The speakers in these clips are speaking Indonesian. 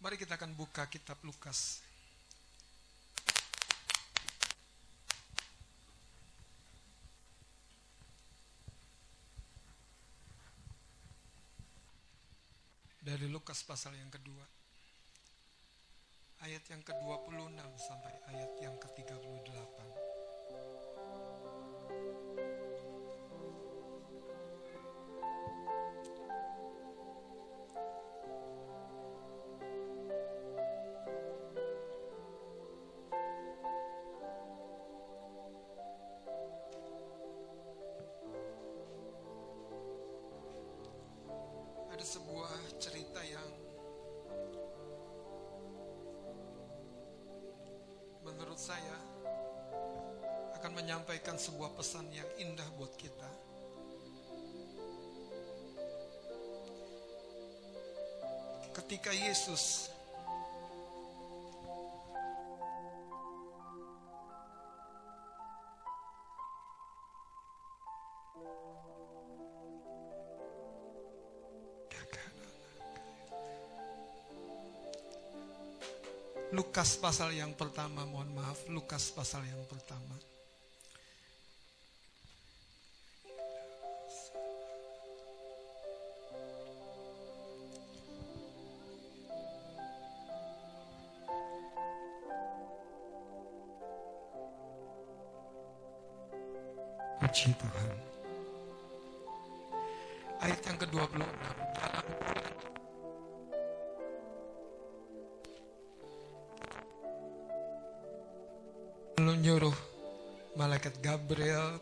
Mari kita akan buka kitab Lukas. Dari Lukas pasal yang kedua. Ayat yang ke-26 sampai ayat yang ke-38. Sebuah pesan yang indah buat kita. Ketika Yesus Lukas pasal yang pertama, mohon maaf, Lukas pasal yang pertama.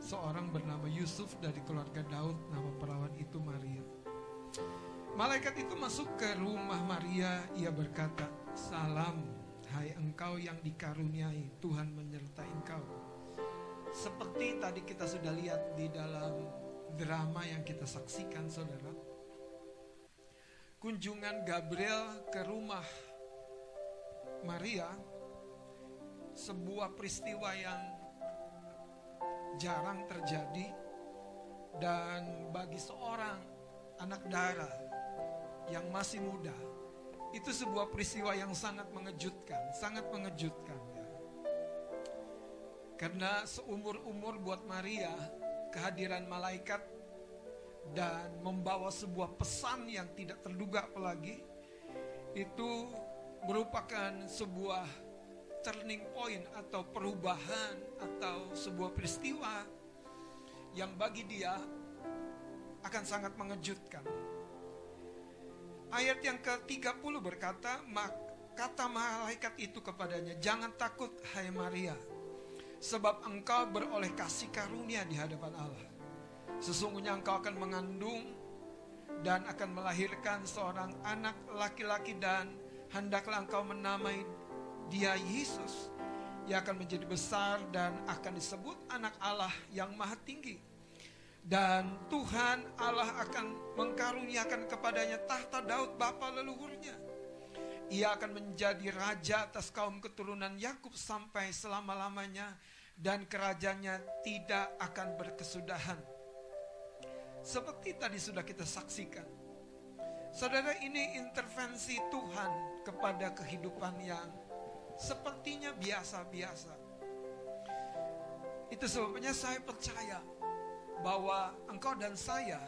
seorang bernama Yusuf dari keluarga Daud, nama perawan itu Maria. Malaikat itu masuk ke rumah Maria, ia berkata, "Salam, hai engkau yang dikaruniai, Tuhan menyertai engkau." Seperti tadi kita sudah lihat di dalam drama yang kita saksikan, Saudara. Kunjungan Gabriel ke rumah Maria sebuah peristiwa yang jarang terjadi dan bagi seorang anak darah yang masih muda itu sebuah peristiwa yang sangat mengejutkan, sangat mengejutkan ya. Karena seumur-umur buat Maria kehadiran malaikat dan membawa sebuah pesan yang tidak terduga apalagi itu merupakan sebuah turning point atau perubahan atau sebuah peristiwa yang bagi dia akan sangat mengejutkan. Ayat yang ke-30 berkata, kata malaikat itu kepadanya, "Jangan takut, hai Maria, sebab engkau beroleh kasih karunia di hadapan Allah. Sesungguhnya engkau akan mengandung dan akan melahirkan seorang anak laki-laki dan hendaklah engkau menamai dia Yesus yang akan menjadi besar dan akan disebut anak Allah yang maha tinggi. Dan Tuhan Allah akan mengkaruniakan kepadanya tahta Daud bapa leluhurnya. Ia akan menjadi raja atas kaum keturunan Yakub sampai selama-lamanya dan kerajaannya tidak akan berkesudahan. Seperti tadi sudah kita saksikan. Saudara ini intervensi Tuhan kepada kehidupan yang sepertinya biasa-biasa. Itu sebabnya saya percaya bahwa engkau dan saya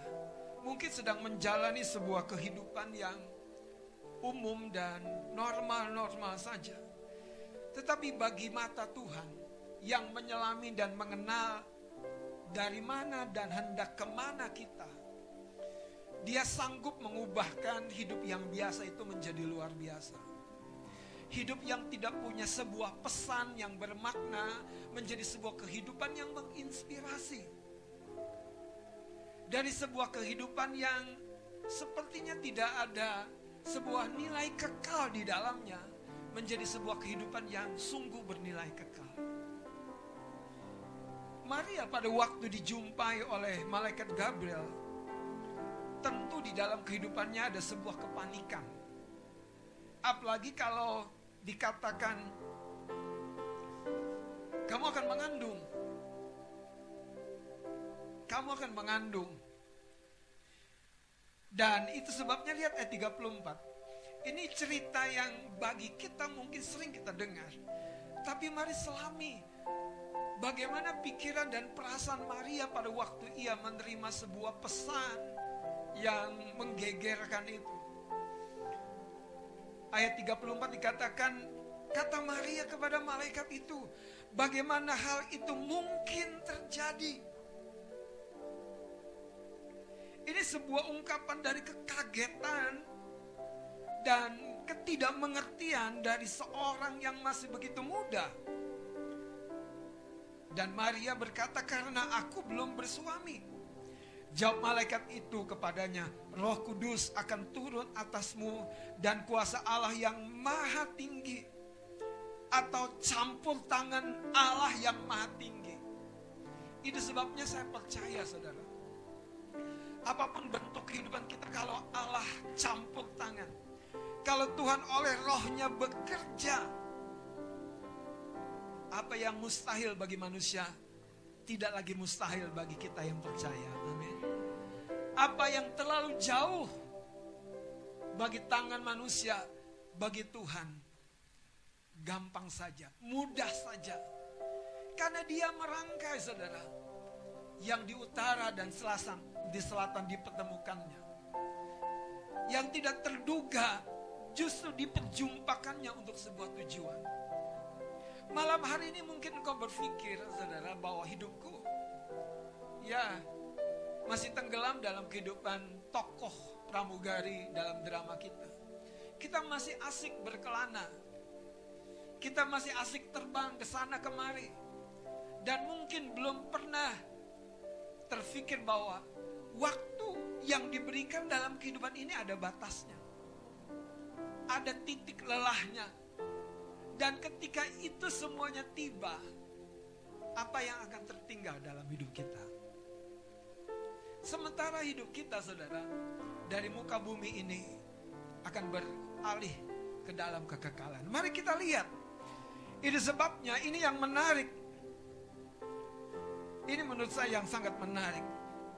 mungkin sedang menjalani sebuah kehidupan yang umum dan normal-normal saja. Tetapi bagi mata Tuhan yang menyelami dan mengenal dari mana dan hendak ke mana kita, dia sanggup mengubahkan hidup yang biasa itu menjadi luar biasa. Hidup yang tidak punya sebuah pesan yang bermakna menjadi sebuah kehidupan yang menginspirasi. Dari sebuah kehidupan yang sepertinya tidak ada sebuah nilai kekal di dalamnya menjadi sebuah kehidupan yang sungguh bernilai kekal. Maria pada waktu dijumpai oleh malaikat Gabriel, tentu di dalam kehidupannya ada sebuah kepanikan. Apalagi kalau dikatakan kamu akan mengandung. Kamu akan mengandung. Dan itu sebabnya lihat ayat 34. Ini cerita yang bagi kita mungkin sering kita dengar. Tapi mari selami bagaimana pikiran dan perasaan Maria pada waktu ia menerima sebuah pesan yang menggegerkan itu. Ayat 34 dikatakan, kata Maria kepada malaikat itu, bagaimana hal itu mungkin terjadi? Ini sebuah ungkapan dari kekagetan dan ketidakmengertian dari seorang yang masih begitu muda. Dan Maria berkata, "Karena aku belum bersuami." Jawab malaikat itu kepadanya, "Roh Kudus akan turun atasmu, dan kuasa Allah yang Maha Tinggi, atau campur tangan Allah yang Maha Tinggi." Itu sebabnya saya percaya, saudara apa pun bentuk kehidupan kita kalau Allah campur tangan. Kalau Tuhan oleh rohnya bekerja. Apa yang mustahil bagi manusia tidak lagi mustahil bagi kita yang percaya. Amin. Apa yang terlalu jauh bagi tangan manusia, bagi Tuhan gampang saja, mudah saja. Karena dia merangkai saudara yang di utara dan selatan di selatan dipertemukannya. Yang tidak terduga justru diperjumpakannya untuk sebuah tujuan. Malam hari ini mungkin kau berpikir saudara bahwa hidupku ya masih tenggelam dalam kehidupan tokoh pramugari dalam drama kita. Kita masih asik berkelana. Kita masih asik terbang ke sana kemari. Dan mungkin belum pernah terfikir bahwa waktu yang diberikan dalam kehidupan ini ada batasnya. Ada titik lelahnya. Dan ketika itu semuanya tiba, apa yang akan tertinggal dalam hidup kita? Sementara hidup kita, saudara, dari muka bumi ini akan beralih ke dalam kekekalan. Mari kita lihat. Ini sebabnya ini yang menarik. Ini menurut saya yang sangat menarik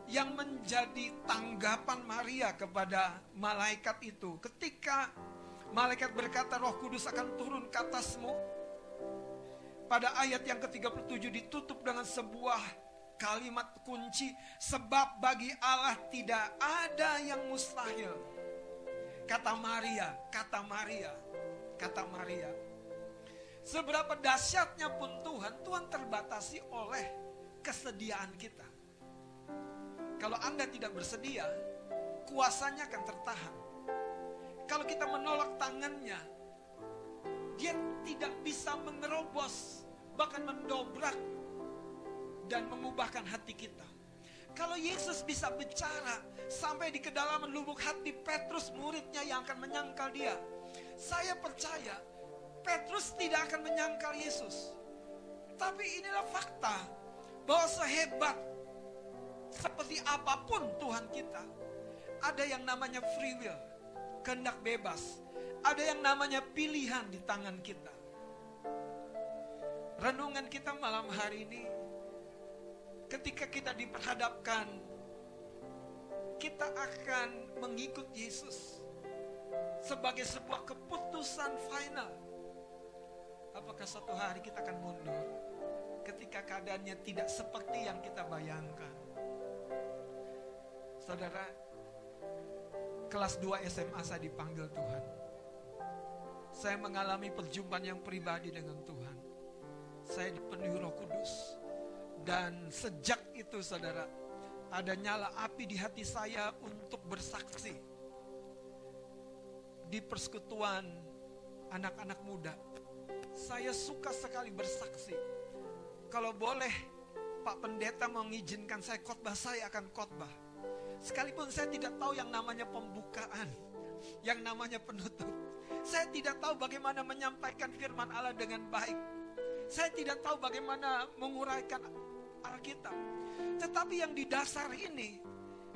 yang menjadi tanggapan Maria kepada malaikat itu ketika malaikat berkata Roh Kudus akan turun ke atasmu pada ayat yang ke-37 ditutup dengan sebuah kalimat kunci sebab bagi Allah tidak ada yang mustahil. Kata Maria kata Maria kata Maria. Seberapa dahsyatnya pun Tuhan Tuhan terbatasi oleh kesediaan kita. Kalau Anda tidak bersedia, kuasanya akan tertahan. Kalau kita menolak tangannya, dia tidak bisa menerobos, bahkan mendobrak dan mengubahkan hati kita. Kalau Yesus bisa bicara sampai di kedalaman lubuk hati Petrus muridnya yang akan menyangkal dia. Saya percaya Petrus tidak akan menyangkal Yesus. Tapi inilah fakta bahwa sehebat seperti apa pun Tuhan kita, ada yang namanya free will, kehendak bebas. Ada yang namanya pilihan di tangan kita. Renungan kita malam hari ini, ketika kita diperhadapkan, kita akan mengikut Yesus sebagai sebuah keputusan final. Apakah suatu hari kita akan mundur ketika keadaannya tidak seperti yang kita bayangkan? Saudara, kelas 2 SMA saya dipanggil Tuhan. Saya mengalami perjumpaan yang pribadi dengan Tuhan. Saya dipenuhi roh kudus. Dan sejak itu saudara, ada nyala api di hati saya untuk bersaksi. Di persekutuan anak-anak muda. Saya suka sekali bersaksi. Kalau boleh Pak Pendeta mengizinkan saya khotbah, saya akan khotbah Sekalipun saya tidak tahu yang namanya pembukaan. yang namanya penutup. Saya tidak tahu bagaimana menyampaikan firman Allah dengan baik. Saya tidak tahu bagaimana menguraikan Alkitab. Tetapi yang di dasar ini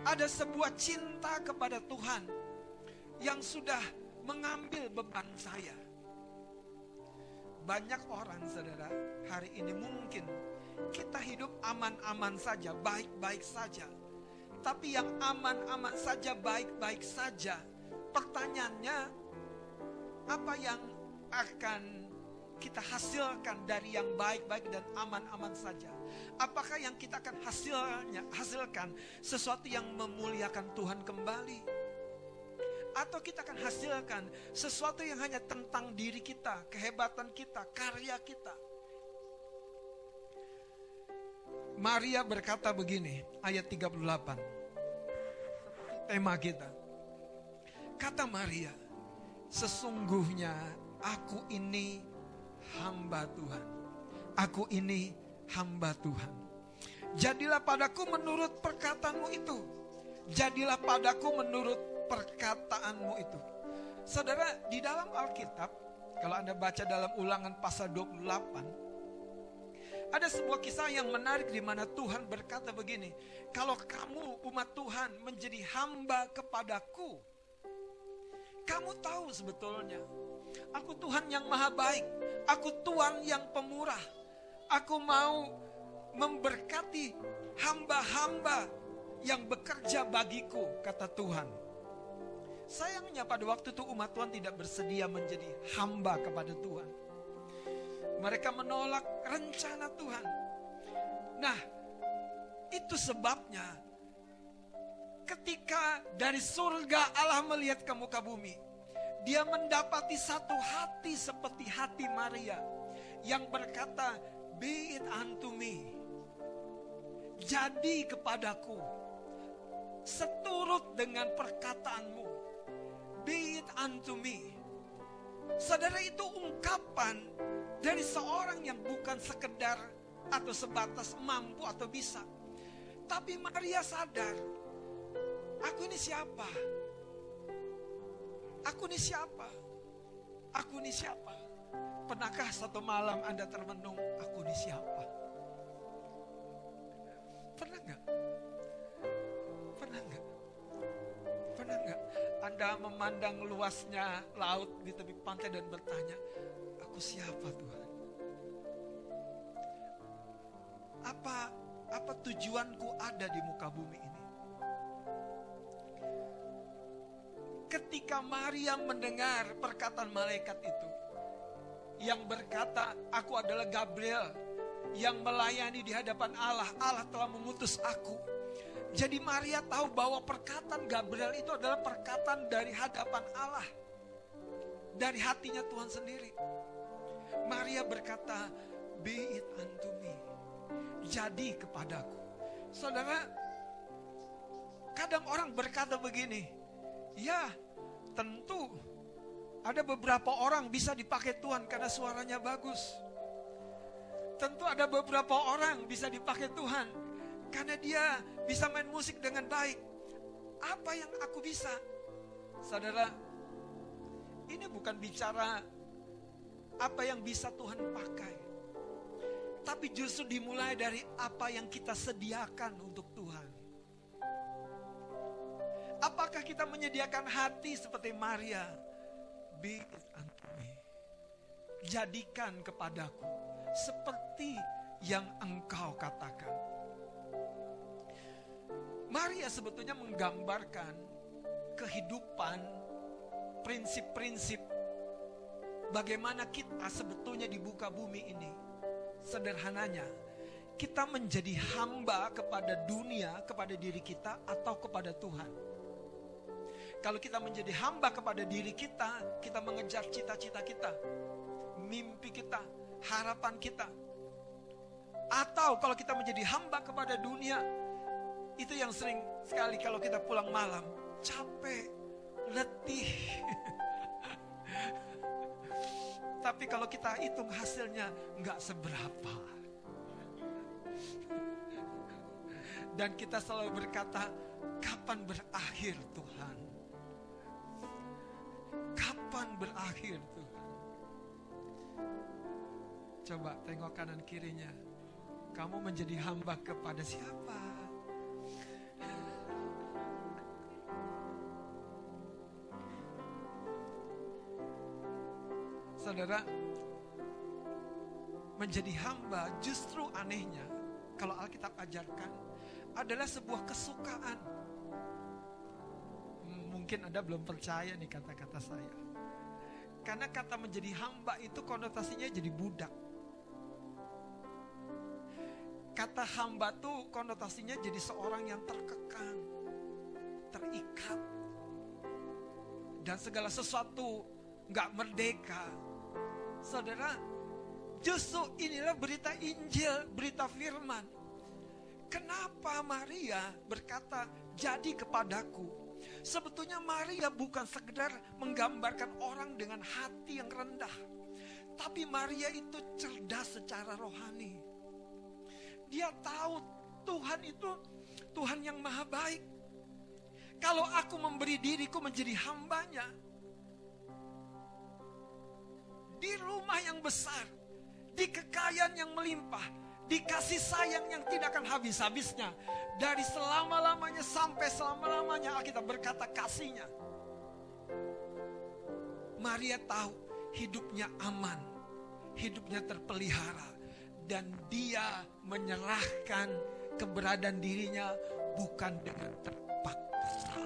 ada sebuah cinta kepada Tuhan yang sudah mengambil beban saya. Banyak orang saudara hari ini mungkin kita hidup aman-aman saja, baik-baik saja. Tapi yang aman-aman saja, baik-baik saja. Pertanyaannya, apa yang akan kita hasilkan dari yang baik-baik dan aman-aman saja? Apakah yang kita akan hasilnya hasilkan sesuatu yang memuliakan Tuhan kembali? Atau kita akan hasilkan sesuatu yang hanya tentang diri kita, kehebatan kita, karya kita? Maria berkata begini, ayat 38. Tema kita. Kata Maria, sesungguhnya aku ini hamba Tuhan. Aku ini hamba Tuhan. Jadilah padaku menurut perkataanmu itu. Jadilah padaku menurut perkataanmu itu. Saudara, di dalam Alkitab, kalau Anda baca dalam ulangan pasal 28, ada sebuah kisah yang menarik di mana Tuhan berkata begini, kalau kamu umat Tuhan menjadi hamba kepadaku, kamu tahu sebetulnya, aku Tuhan yang maha baik, aku Tuhan yang pemurah, aku mau memberkati hamba-hamba yang bekerja bagiku, kata Tuhan. Sayangnya pada waktu itu umat Tuhan tidak bersedia menjadi hamba kepada Tuhan. Mereka menolak rencana Tuhan. Nah, itu sebabnya ketika dari surga Allah melihat ke muka bumi, dia mendapati satu hati seperti hati Maria yang berkata, "Be it unto me." Jadi kepadaku seturut dengan perkataanmu. Be it unto me. Saudara itu ungkapan dari seorang yang bukan sekedar atau sebatas mampu atau bisa. Tapi Maria sadar, aku ini siapa? Aku ini siapa? Aku ini siapa? Pernahkah satu malam Anda termenung, aku ini siapa? Pernah nggak? Pernah nggak? Pernah nggak? Anda memandang luasnya laut di tepi pantai dan bertanya, aku siapa Tuhan? Apa apa tujuanku ada di muka bumi ini? Ketika Maria mendengar perkataan malaikat itu yang berkata, "Aku adalah Gabriel yang melayani di hadapan Allah. Allah telah mengutus aku." Jadi Maria tahu bahwa perkataan Gabriel itu adalah perkataan dari hadapan Allah. Dari hatinya Tuhan sendiri. Maria berkata, be it unto me. Jadi kepadaku. Saudara, kadang orang berkata begini, ya tentu ada beberapa orang bisa dipakai Tuhan karena suaranya bagus. Tentu ada beberapa orang bisa dipakai Tuhan karena dia bisa main musik dengan baik. Apa yang aku bisa? Saudara, ini bukan bicara apa yang bisa Tuhan pakai. Tapi justru dimulai dari apa yang kita sediakan untuk Tuhan. Apakah kita menyediakan hati seperti Maria? Be it unto me. Jadikan kepadaku seperti yang engkau katakan. Maria sebetulnya menggambarkan kehidupan, prinsip-prinsip bagaimana kita sebetulnya di buka bumi ini. Sederhananya, kita menjadi hamba kepada dunia, kepada diri kita, atau kepada Tuhan. Kalau kita menjadi hamba kepada diri kita, kita mengejar cita-cita kita, mimpi kita, harapan kita. Atau kalau kita menjadi hamba kepada dunia, itu yang sering sekali kalau kita pulang malam, capek, letih. Tapi kalau kita hitung hasilnya nggak seberapa. Dan kita selalu berkata, kapan berakhir Tuhan? Kapan berakhir Tuhan? Coba tengok kanan kirinya. Kamu menjadi hamba kepada siapa? Saudara, menjadi hamba justru anehnya kalau Alkitab ajarkan adalah sebuah kesukaan. Mungkin Anda belum percaya nih kata-kata saya. Karena kata menjadi hamba itu konotasinya jadi budak. Kata hamba tuh konotasinya jadi seorang yang terkekang, terikat. Dan segala sesuatu nggak merdeka. Saudara, justru inilah berita Injil, berita firman. Kenapa Maria berkata, jadi kepadaku. Sebetulnya Maria bukan sekedar menggambarkan orang dengan hati yang rendah. Tapi Maria itu cerdas secara rohani. Dia tahu Tuhan itu Tuhan yang maha baik. Kalau aku memberi diriku menjadi hambanya. Di rumah yang besar. Di kekayaan yang melimpah. Di kasih sayang yang tidak akan habis-habisnya. Dari selama-lamanya sampai selama-lamanya Alkitab berkata kasihnya. Maria tahu hidupnya aman. Hidupnya terpelihara dan dia menyerahkan keberadaan dirinya bukan dengan terpaksa.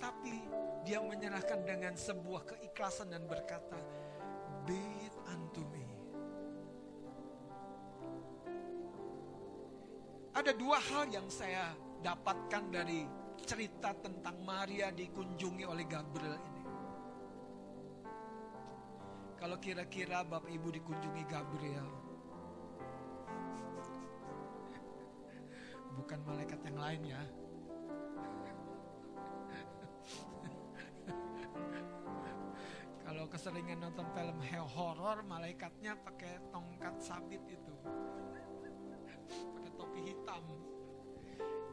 Tapi dia menyerahkan dengan sebuah keikhlasan dan berkata, Be it Ada dua hal yang saya dapatkan dari cerita tentang Maria dikunjungi oleh Gabriel ini. Kalau kira-kira Bapak Ibu dikunjungi Gabriel, bukan malaikat yang lain ya. Kalau keseringan nonton film horor, malaikatnya pakai tongkat sabit itu, topi hitam.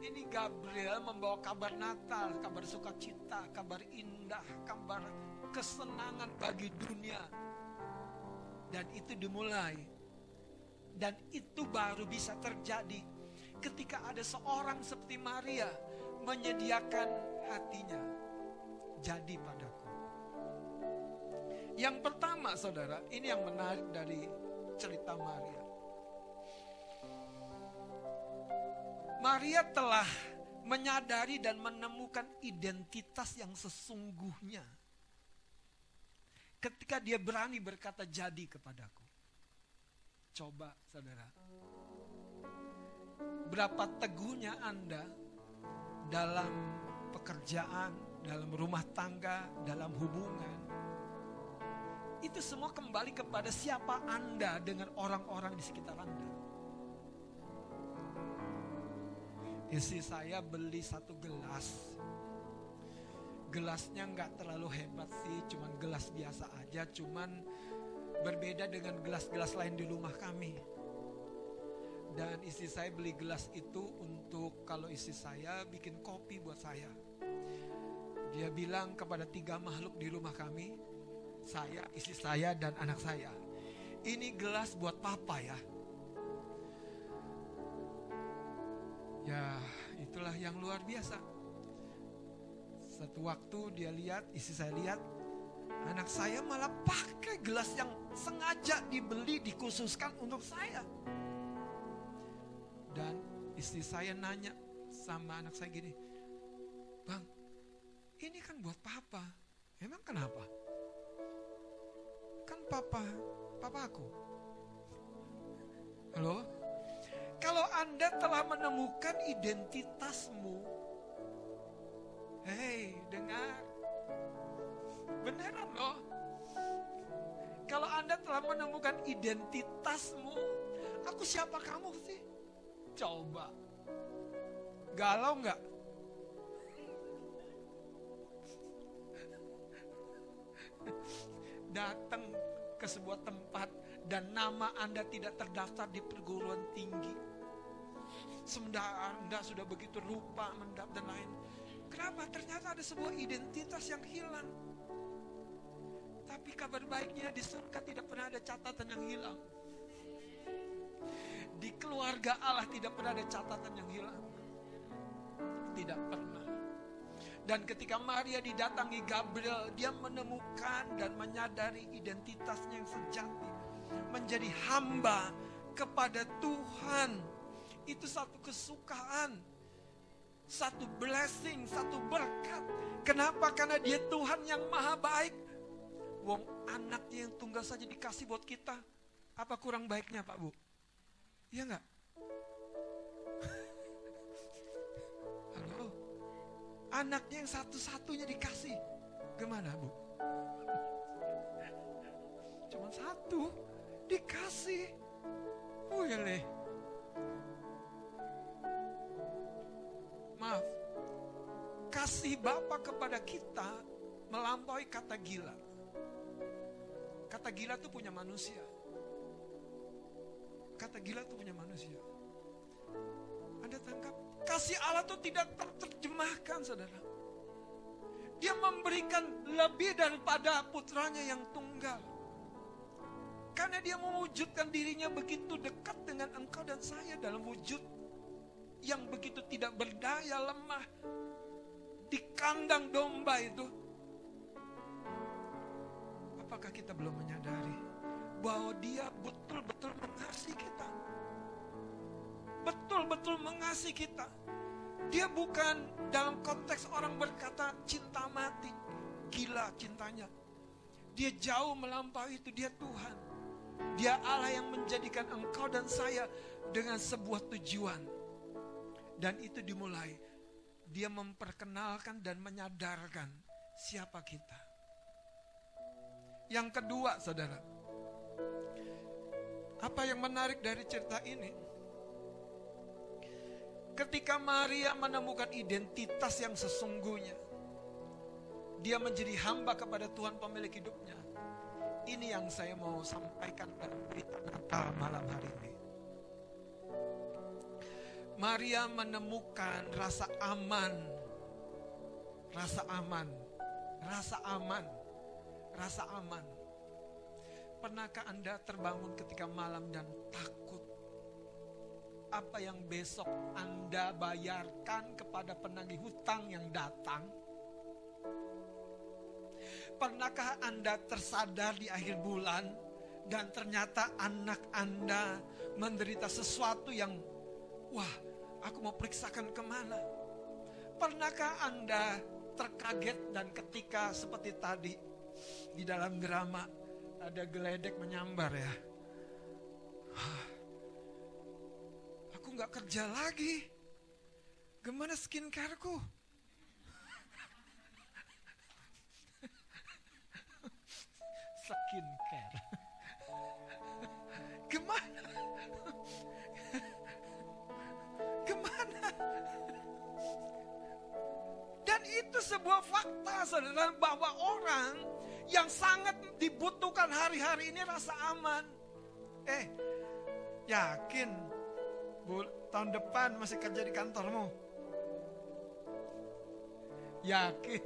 Ini Gabriel membawa kabar Natal, kabar sukacita, kabar indah, kabar kesenangan bagi dunia. Dan itu dimulai. Dan itu baru bisa terjadi ketika ada seorang seperti Maria menyediakan hatinya. Jadi padaku. Yang pertama saudara, ini yang menarik dari cerita Maria. Maria telah menyadari dan menemukan identitas yang sesungguhnya. Ketika dia berani berkata jadi kepadaku. Coba saudara. Berapa teguhnya Anda dalam pekerjaan, dalam rumah tangga, dalam hubungan. Itu semua kembali kepada siapa Anda dengan orang-orang di sekitar Anda. Istri saya beli satu gelas. Gelasnya nggak terlalu hebat sih, cuman gelas biasa aja, cuman berbeda dengan gelas-gelas lain di rumah kami. Dan istri saya beli gelas itu untuk kalau istri saya bikin kopi buat saya. Dia bilang kepada tiga makhluk di rumah kami, saya, istri saya, dan anak saya. Ini gelas buat papa ya. Ya, itulah yang luar biasa. Satu waktu dia lihat, istri saya lihat, anak saya malah pakai gelas yang sengaja dibeli, dikhususkan untuk saya. Dan istri saya nanya sama anak saya gini, Bang, ini kan buat papa. Emang kenapa? Kan papa, papa aku. Halo? Anda telah menemukan identitasmu, hei, dengar. Beneran loh. Kalau Anda telah menemukan identitasmu, aku siapa kamu sih? Coba. Galau nggak? Datang ke sebuah tempat dan nama Anda tidak terdaftar di perguruan tinggi. Sementara Anda sudah begitu rupa, mendap dan lain. Kenapa? Ternyata ada sebuah identitas yang hilang. Tapi kabar baiknya di surga tidak pernah ada catatan yang hilang. Di keluarga Allah tidak pernah ada catatan yang hilang. Tidak pernah. Dan ketika Maria didatangi Gabriel, dia menemukan dan menyadari identitasnya yang sejati. Menjadi hamba kepada Tuhan. Itu satu kesukaan. Satu blessing, satu berkat. Kenapa? Karena dia Tuhan yang maha baik. Wong anaknya yang tunggal saja dikasih buat kita. Apa kurang baiknya Pak Bu? Iya enggak? Anaknya yang satu-satunya dikasih. Gimana bu? Cuma satu dikasih. Oh Kasih Bapak kepada kita melampaui kata gila. Kata gila itu punya manusia. Kata gila itu punya manusia. Anda tangkap? Kasih Allah itu tidak terjemahkan saudara. Dia memberikan lebih daripada putranya yang tunggal. Karena dia mewujudkan dirinya begitu dekat dengan engkau dan saya dalam wujud yang begitu tidak berdaya lemah di kandang domba itu. Apakah kita belum menyadari bahwa dia betul-betul mengasihi kita? betul-betul mengasihi kita. Dia bukan dalam konteks orang berkata cinta mati, gila cintanya. Dia jauh melampaui itu, dia Tuhan. Dia Allah yang menjadikan engkau dan saya dengan sebuah tujuan. Dan itu dimulai. Dia memperkenalkan dan menyadarkan siapa kita. Yang kedua, saudara. Apa yang menarik dari cerita ini? Ketika Maria menemukan identitas yang sesungguhnya, dia menjadi hamba kepada Tuhan pemilik hidupnya. Ini yang saya mau sampaikan dalam berita Natal malam hari ini. Maria menemukan rasa aman, rasa aman, rasa aman, rasa aman. Pernahkah Anda terbangun ketika malam dan takut? apa yang besok Anda bayarkan kepada penagih hutang yang datang? Pernahkah Anda tersadar di akhir bulan dan ternyata anak Anda menderita sesuatu yang, wah, aku mau periksakan ke mana? Pernahkah Anda terkaget dan ketika seperti tadi di dalam drama ada geledek menyambar ya? nggak kerja lagi. Gimana skincareku? Skincare. Gimana? Dan itu sebuah fakta saudara bahwa orang yang sangat dibutuhkan hari-hari ini rasa aman. Eh, yakin Bu, tahun depan masih kerja di kantormu? Yakin?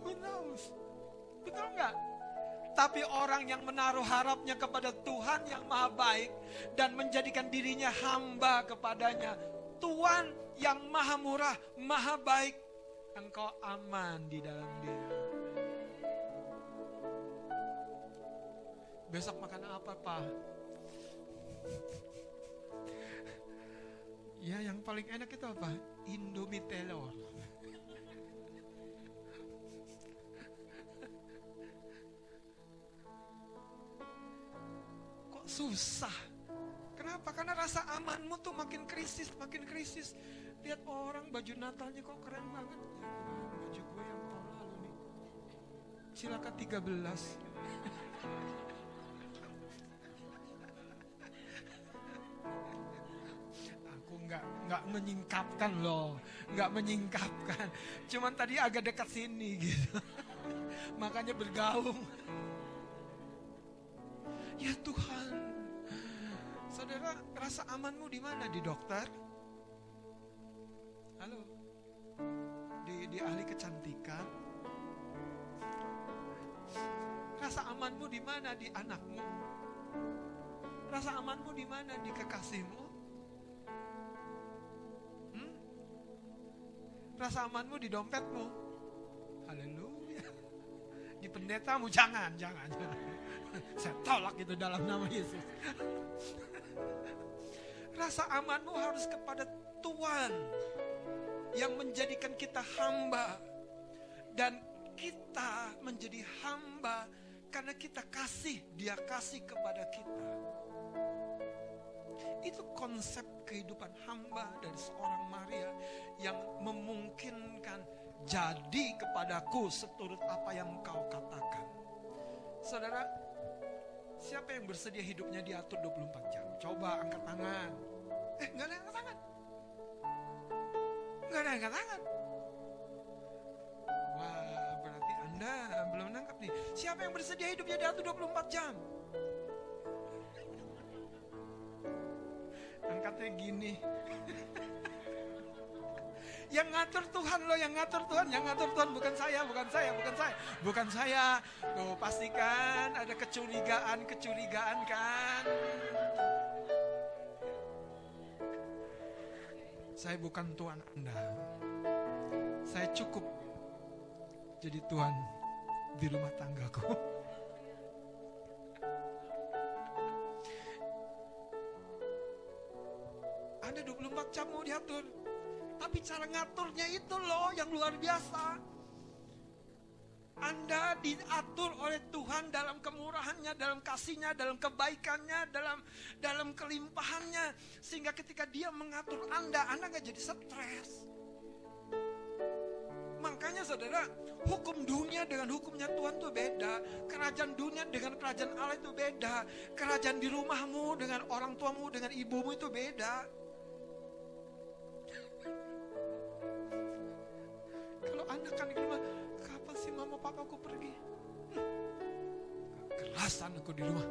Who knows? Betul nggak? Tapi orang yang menaruh harapnya kepada Tuhan yang maha baik dan menjadikan dirinya hamba kepadanya. Tuhan yang maha murah, maha baik. Engkau aman di dalam dia. Besok makan apa, Pak? Ya yang paling enak itu apa? Indomie telur. Susah? Kenapa? Karena rasa amanmu tuh makin krisis, makin krisis. Lihat orang baju Natalnya kok keren banget. Ya, baju gue yang tahun lalu nih. Silakan 13. nggak nggak menyingkapkan loh, nggak menyingkapkan. Cuman tadi agak dekat sini gitu. Makanya bergaung. Ya Tuhan, saudara rasa amanmu di mana di dokter? Halo, di di ahli kecantikan, Rasa amanmu di mana? Di anakmu. Rasa amanmu di mana? Di kekasihmu. Hmm? Rasa amanmu di dompetmu. Haleluya. Di pendetamu jangan, jangan, jangan. Saya tolak itu dalam nama Yesus. Rasa amanmu harus kepada Tuhan yang menjadikan kita hamba dan kita menjadi hamba karena kita kasih, dia kasih kepada kita. Itu konsep kehidupan hamba dari seorang Maria yang memungkinkan jadi kepadaku seturut apa yang kau katakan. Saudara, siapa yang bersedia hidupnya diatur 24 jam? Coba angkat tangan. Eh, nggak ada angkat tangan. Nggak ada angkat tangan. Wah, berarti Anda belum nangkap nih. Siapa yang bersedia hidupnya diatur 24 jam? Angkatnya gini. yang ngatur Tuhan loh, yang ngatur Tuhan, yang ngatur Tuhan bukan saya, bukan saya, bukan saya, bukan saya. Tuh pastikan ada kecurigaan, kecurigaan kan. Saya bukan Tuhan Anda. Saya cukup jadi Tuhan di rumah tanggaku. Anda 24 jam mau diatur. Tapi cara ngaturnya itu loh yang luar biasa. Anda diatur oleh Tuhan dalam kemurahannya, dalam kasihnya, dalam kebaikannya, dalam dalam kelimpahannya. Sehingga ketika dia mengatur Anda, Anda nggak jadi stres. Makanya saudara, hukum dunia dengan hukumnya Tuhan itu beda. Kerajaan dunia dengan kerajaan Allah itu beda. Kerajaan di rumahmu dengan orang tuamu, dengan ibumu itu beda. Kalau anak kan papaku pergi? Hmm. Kerasan aku di rumah.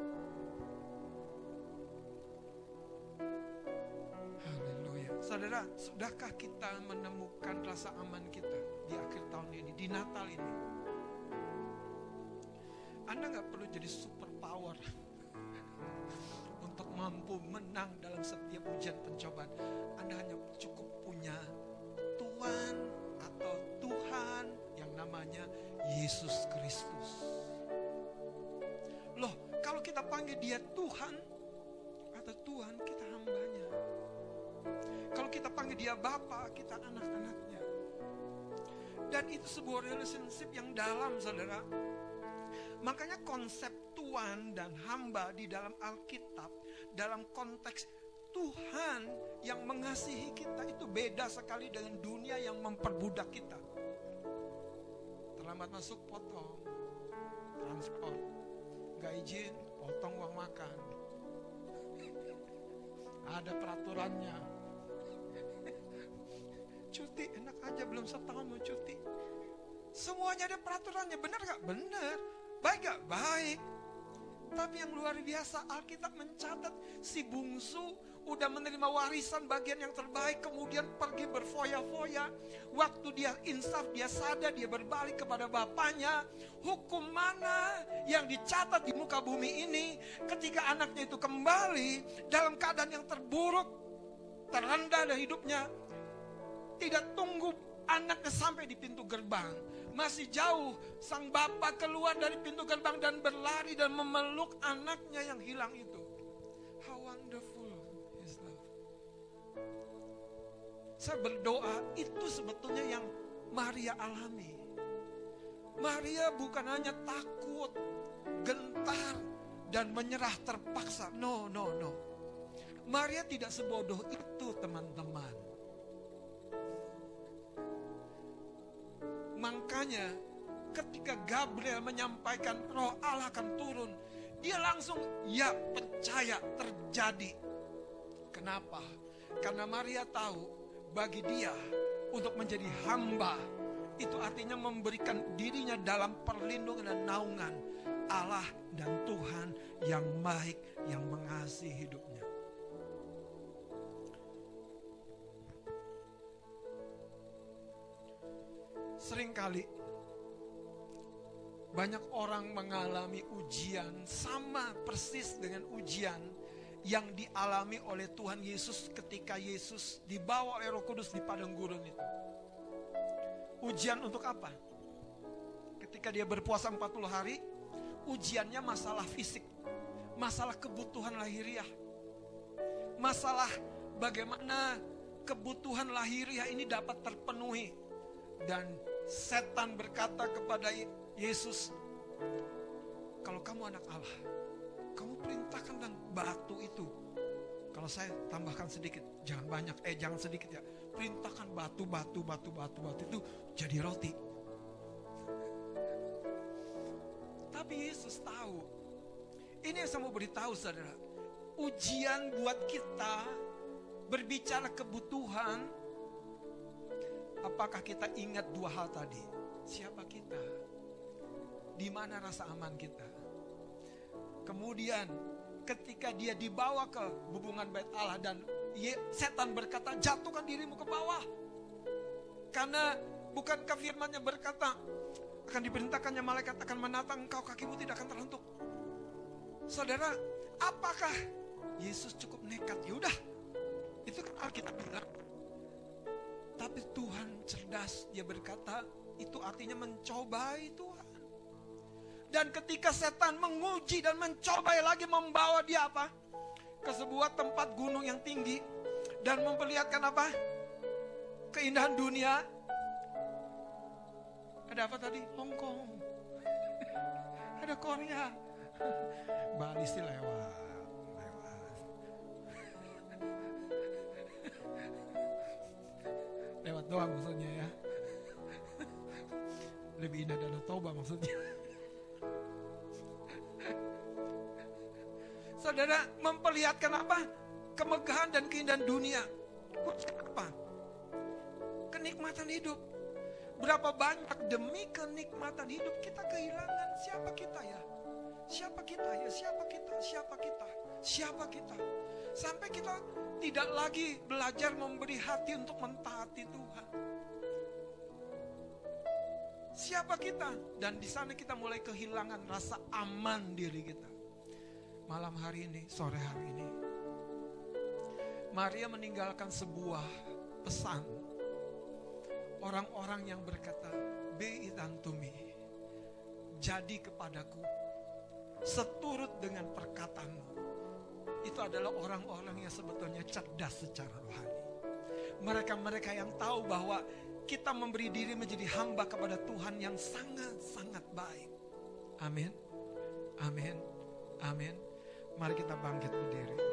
Haleluya. Saudara, sudahkah kita menemukan rasa aman kita di akhir tahun ini, di Natal ini? Anda nggak perlu jadi super power untuk mampu menang dalam setiap ujian pencobaan. Anda hanya cukup punya Tuhan atau Tuhan namanya Yesus Kristus. Loh, kalau kita panggil dia Tuhan atau Tuhan, kita hambanya. Kalau kita panggil dia Bapa, kita anak-anaknya. Dan itu sebuah relationship yang dalam, saudara. Makanya konsep Tuhan dan hamba di dalam Alkitab, dalam konteks Tuhan yang mengasihi kita itu beda sekali dengan dunia yang memperbudak kita. Terlambat masuk potong, transport, gak izin potong uang makan. Ada peraturannya. Cuti enak aja belum setahun mau cuti. Semuanya ada peraturannya, benar gak? Benar. Baik gak? Baik. Tapi yang luar biasa Alkitab mencatat si bungsu udah menerima warisan bagian yang terbaik kemudian pergi berfoya-foya. Waktu dia insaf, dia sadar, dia berbalik kepada bapaknya. Hukum mana yang dicatat di muka bumi ini ketika anaknya itu kembali dalam keadaan yang terburuk, terendah dari hidupnya. Tidak tunggu anaknya sampai di pintu gerbang masih jauh sang bapak keluar dari pintu gerbang dan berlari dan memeluk anaknya yang hilang itu. Saya berdoa itu sebetulnya yang Maria alami. Maria bukan hanya takut, gentar, dan menyerah terpaksa. No, no, no. Maria tidak sebodoh itu teman-teman. Makanya ketika Gabriel menyampaikan roh Allah akan turun. Dia langsung ya percaya terjadi. Kenapa? Karena Maria tahu bagi dia untuk menjadi hamba itu artinya memberikan dirinya dalam perlindungan dan naungan Allah dan Tuhan yang baik yang mengasihi hidupnya. Seringkali Banyak orang mengalami ujian sama persis dengan ujian yang dialami oleh Tuhan Yesus ketika Yesus dibawa oleh Roh Kudus di padang gurun itu. Ujian untuk apa? Ketika dia berpuasa 40 hari, ujiannya masalah fisik, masalah kebutuhan lahiriah. Masalah bagaimana kebutuhan lahiriah ini dapat terpenuhi dan setan berkata kepada Yesus, kalau kamu anak Allah, perintahkan dan batu itu. Kalau saya tambahkan sedikit, jangan banyak, eh jangan sedikit ya. Perintahkan batu, batu, batu, batu, batu itu jadi roti. Tapi Yesus tahu, ini yang saya mau beritahu saudara. Ujian buat kita berbicara kebutuhan, apakah kita ingat dua hal tadi? Siapa kita? di mana rasa aman kita. Kemudian ketika dia dibawa ke hubungan bait Allah dan setan berkata jatuhkan dirimu ke bawah. Karena bukankah firmannya berkata akan diperintahkannya malaikat akan menatang engkau kakimu tidak akan terhentuk. Saudara, apakah Yesus cukup nekat? Ya udah, itu kan Alkitab bilang. Tapi Tuhan cerdas, dia berkata itu artinya mencobai Tuhan. Dan ketika setan menguji dan mencoba lagi membawa dia apa? Ke sebuah tempat gunung yang tinggi. Dan memperlihatkan apa? Keindahan dunia. Ada apa tadi? Hong Kong. Ada Korea. Bali sih lewat. Lewat. Lewat doang maksudnya ya. Lebih indah dan Toba maksudnya. Saudara memperlihatkan apa? Kemegahan dan keindahan dunia. Apa? Kenikmatan hidup. Berapa banyak demi kenikmatan hidup kita kehilangan siapa kita ya? Siapa kita ya? Siapa kita? Siapa kita? Siapa kita? Sampai kita tidak lagi belajar memberi hati untuk mentaati Tuhan. Siapa kita? Dan di sana kita mulai kehilangan rasa aman diri kita malam hari ini, sore hari ini. Maria meninggalkan sebuah pesan. Orang-orang yang berkata, Be itantumi, jadi kepadaku, seturut dengan perkataanmu. Itu adalah orang-orang yang sebetulnya cerdas secara rohani. Mereka-mereka yang tahu bahwa kita memberi diri menjadi hamba kepada Tuhan yang sangat-sangat baik. Amin. Amin. Amin. Mari kita bangkit berdiri.